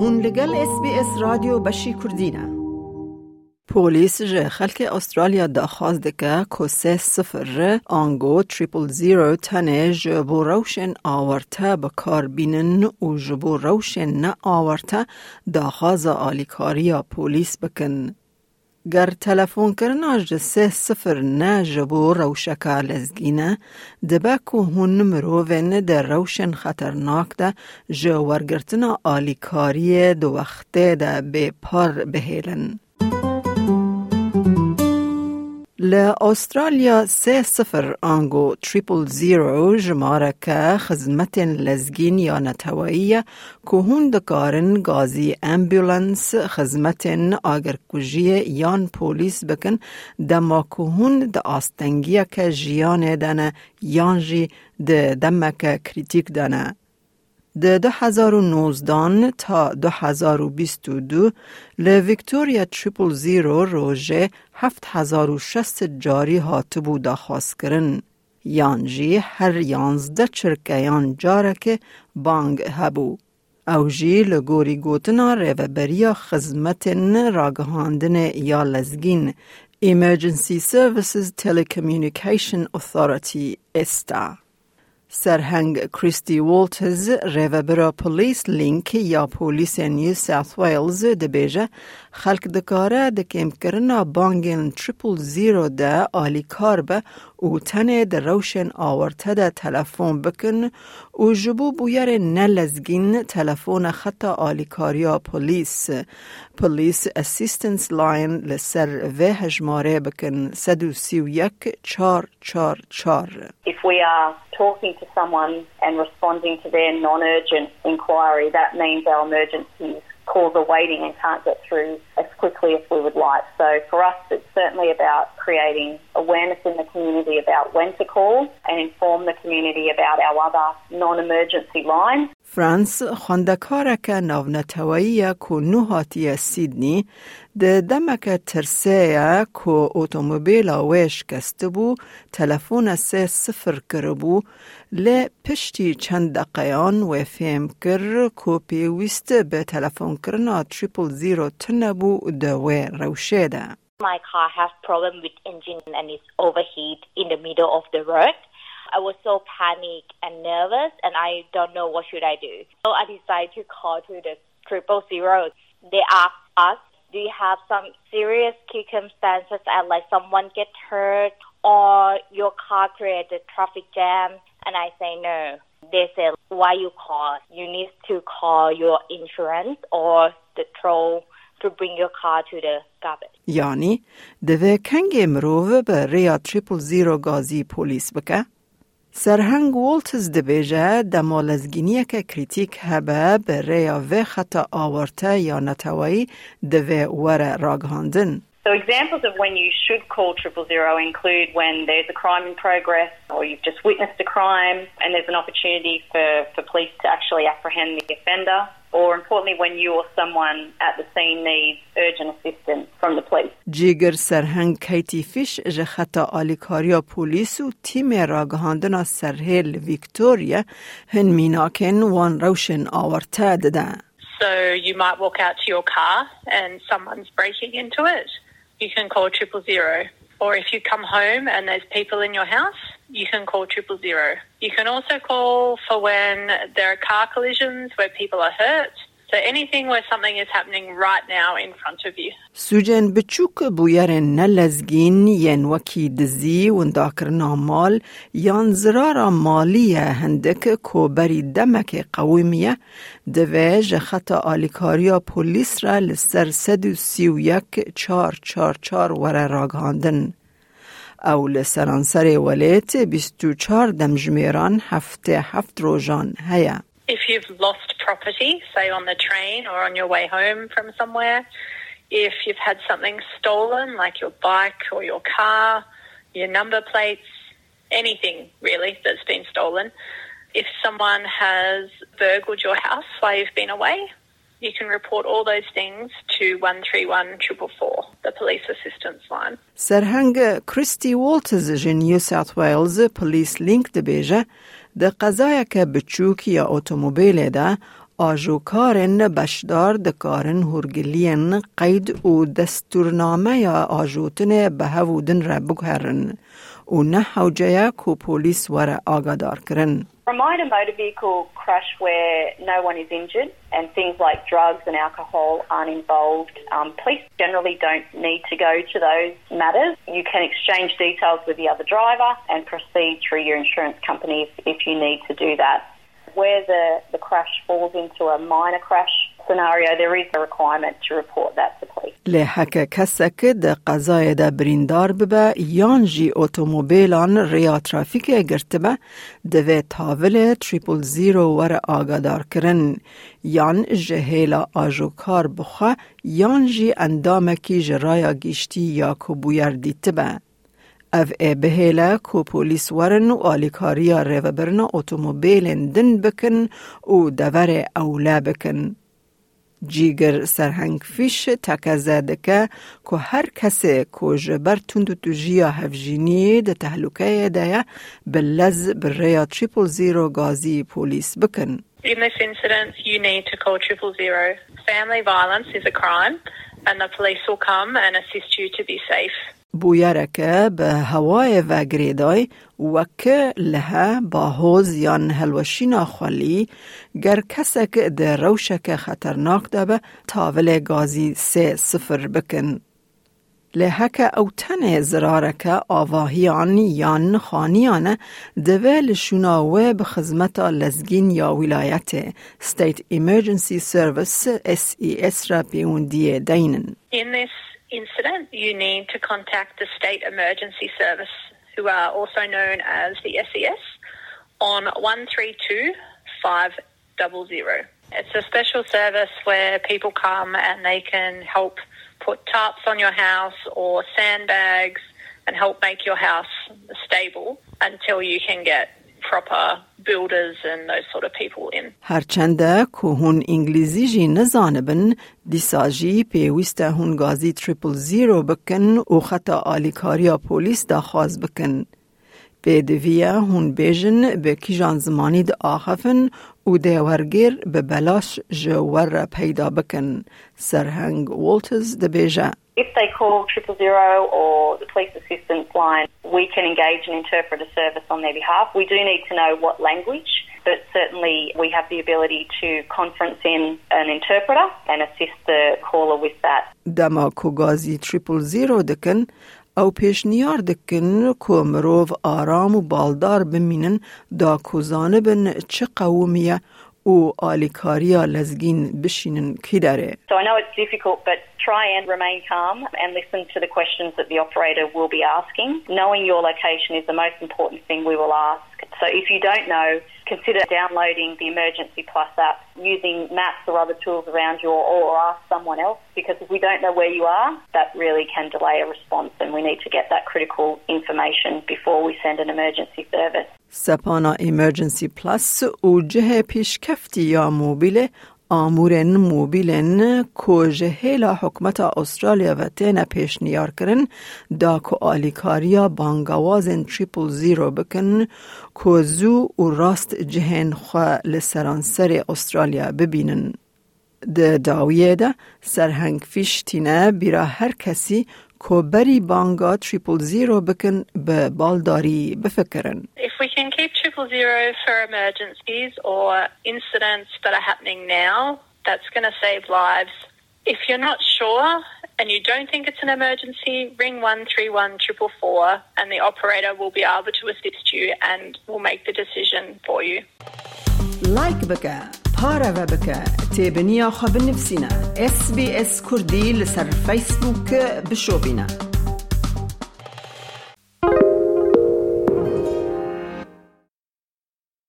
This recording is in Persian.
هون لگل اس بی اس رادیو بشی کردینه پولیس جه خلک استرالیا داخواست دکه که سه سفر آنگو تریپل زیرو تنه جبو روشن آورته بکار بینن و جبو روشن نه آورته داخواز آلیکاریا پولیس بکن. گر تلفون کرنا سه سفر نه جبو روشکا لزگینه دبه که هون مروون در روشن خطرناک ده جو ورگرتنا آلیکاری دو وقته ده به پار بهیلن. لە ئوسترالیا سێ سفر ئانگۆ تریپل زیرۆ ژمارەکە خزمەتێن لەزگین یانەتەوەیە کو هون دەکارن گازی ئەمبیولەنس خزمەتێن ئاگرکوژیە یان پۆلیس بکن دەماکو هون دە ئاستەنگیەکە ژیانێ دەنە یانژی دەمەکە کریتیک دەنە. د 2019 تا 2022 ل ویکتوریا تریپل زیرو روژه 7060 جاری هاتبو داخواست کرن. یانجی هر یانزده چرکیان جاره که بانگ هبو. او جی لگوری گوتنا ریوبریا خزمت راگهاندن یا لزگین Emergency Services Telecommunication Authority ESTA. سرهنگ کریستی وولتز ریوبرا پولیس لینک یا پولیس نیو ساوت ویلز د بیجه خلک د کاره د کمپ کرنا بانګن 300 د آلی کار به و تنه ده روشن آورته ده تلفون بکن و جبو بویر نلزگین تلفون خطا آلی کاریا پولیس پولیس اسیستنس لاین لسر و هجماره بکن سدو سیو یک چار چار چار If we are talking to someone and responding to their non-urgent inquiry, that means our emergencies calls are waiting and can't get through as quickly as we would like. So for us, it's certainly about creating awareness in the community about when to call and inform the community about our other non-emergency lines. فرانس خواندکارک ناونتوایی که نوهاتی سیدنی ده دمک ترسیه که اتومبیل ویش کسته بو تلفون سه صفر کربو لی پشتی چند دقیان و فهم کر که پیویست به تلفون کرنا تریپل زیرو تنبو دوه روشه ده. My car has problem with engine and it's overheat in the middle of the road. I was so panicked and nervous and I don't know what should I do. So I decided to call to the triple zero. They asked us, do you have some serious circumstances and like someone get hurt or your car created traffic jam? And I say no. They say, why you call? You need to call your insurance or the toll to bring your car to the garbage. یعنی دوه کنگ مروه به ریا تریپل زیرو گازی پولیس بکه؟ سرهنگ والتز دبیجه دمالزگینی که کریتیک هبه به ریا خطا آورته یا نتوایی دوه ور راگهاندن. So examples of when you should call triple zero include when there's a crime in progress or you've just witnessed a crime and there's an opportunity for, for police to actually apprehend the offender or importantly when you or someone at the scene needs urgent assistance from the police. جیگر سرهنگ کیتی فیش جه خطا آلیکاریا پولیس و تیم راگهاندن سرهیل ویکتوریا هن میناکن وان روشن آورته ددن. So you might walk out to your car and someone's breaking into it. You can call triple zero. Or if you come home and there's people in your house, you can call triple zero. You can also call for when there are car collisions where people are hurt. سوجن بچوک بویر نلزگین ین وکی دزی و انداکرنا مال یان زرارا مالی هندک کو بری دمک قویمیه دوه جخط آلیکاریا پولیس را لسر سد سی و یک چار چار چار وره راگاندن. او لسرانسر ولیت بیستو چار دمجمیران هفته هفت روژان هیا. if you've lost property, say on the train or on your way home from somewhere, if you've had something stolen, like your bike or your car, your number plates, anything really that's been stolen, if someone has burgled your house while you've been away, you can report all those things to 131 444, the police assistance line. Serhanga Christy Walters in New South Wales police link the beja ده قضای که بچوک یا اتومبیل ده آجوکارن بشدار دکارن هرگلین قید و دستورنامه یا آجوتن به هودن را بگهرن و نه حوجه کو پولیس ور آگادار کرن. Remind a motor vehicle crash where no one is injured and things like drugs and alcohol aren't involved. Um, police generally don't need to go to those matters. You can exchange details with the other driver and proceed through your insurance company if, if you need to do that. Where the, the crash falls into a minor crash scenario, there is a requirement to report that to police. لحکه کسک ده قضای ده بریندار ببه یان جی اتومبیلان ریا ترافیک گرتبه دوه تاول تریپل زیرو ور آگادار کرن یان جهیلا آجوکار بخوا یان جی اندامکی جرایا گیشتی یا کبویر دیتبه اف ای بهیله کو پولیس ورن و آلیکاریا ریوبرنا اتومبیلن دن بکن و دور اولا بکن. جیگر سرهنگ فیش تکزده که که هر کسی که جبر تندو تو جیا هفجینی ده تحلوکه ده بلز بریا تریپل زیرو گازی پولیس بکن. In this incident, you need to call triple zero. Family violence is a crime, and the police will come and assist you to be safe. بویرکه به هوای و گریدای وک لها با حوز یان هلوشینا خوالی گر کسک ده روشک خطرناک دبه تاول گازی سه صفر بکن. لحک او تن زرارک آواهیان یان خانیان دوه لشوناوه به خدمت لزگین یا ولایت State Emergency Service SES را پیوندی دینن. Incident, you need to contact the State Emergency Service, who are also known as the SES, on 132 500. It's a special service where people come and they can help put tarps on your house or sandbags and help make your house stable until you can get proper builders and those sort of people in. هرچند که هون انگلیزی جی نزانبن دیسا جی پیویست هون گازی تریپل زیرو بکن و خطا آلیکاریا پولیس دا خواز بکن. پێدویە هون بێژن بە کیژان زمانی د ئاخەفن و دێوەرگێر بە بەلاش ژە وەرە پەیدا بکەن سەرهەنگ وڵتز دەبێژە. If they call triple zero or the police assistance line, we can engage an interpreter service on their behalf. We do need to know what language, but certainly we have the ability to conference in an interpreter and assist the caller with that. دما کو گازی تریپل زیرو دکن او پیشنیار دکن که مروف آرام و بالدار بمینن دا کوزانه بن چه قومیه و آلیکاریا لزگین بشینن کی داره. So I know it's difficult, but try and remain calm and listen to the questions that the operator will be asking. Knowing your location is the most important thing we will ask. So if you don't know, consider downloading the Emergency Plus app, using maps or other tools around you, or ask someone else. Because if we don't know where you are, that really can delay a response, and we need to get that critical information before we send an emergency service. سپانا ایمرجنسی پلاس و جه پیشکفتی یا موبیل آمورن موبیلن که جهیلا حکمت استرالیا و تینا پیش نیار کرن دا که آلیکاریا بانگوازن تریپل زیرو بکن که زو و راست جهن خواه لسرانسر استرالیا ببینن. ده داویه ده سرهنگ فیش تینه بیرا هر کسی که بری بانگا تریپل زیرو بکن به بالداری بفکرن. If we can keep triple zero for emergencies or incidents that are happening now, that's going to save lives. If you're not sure and you don't think it's an emergency, ring 131 444 and the operator will be able to assist you and will make the decision for you. لایک بکه پاره و بکه تیبنیا خواب نفسینا اس بی اس کردی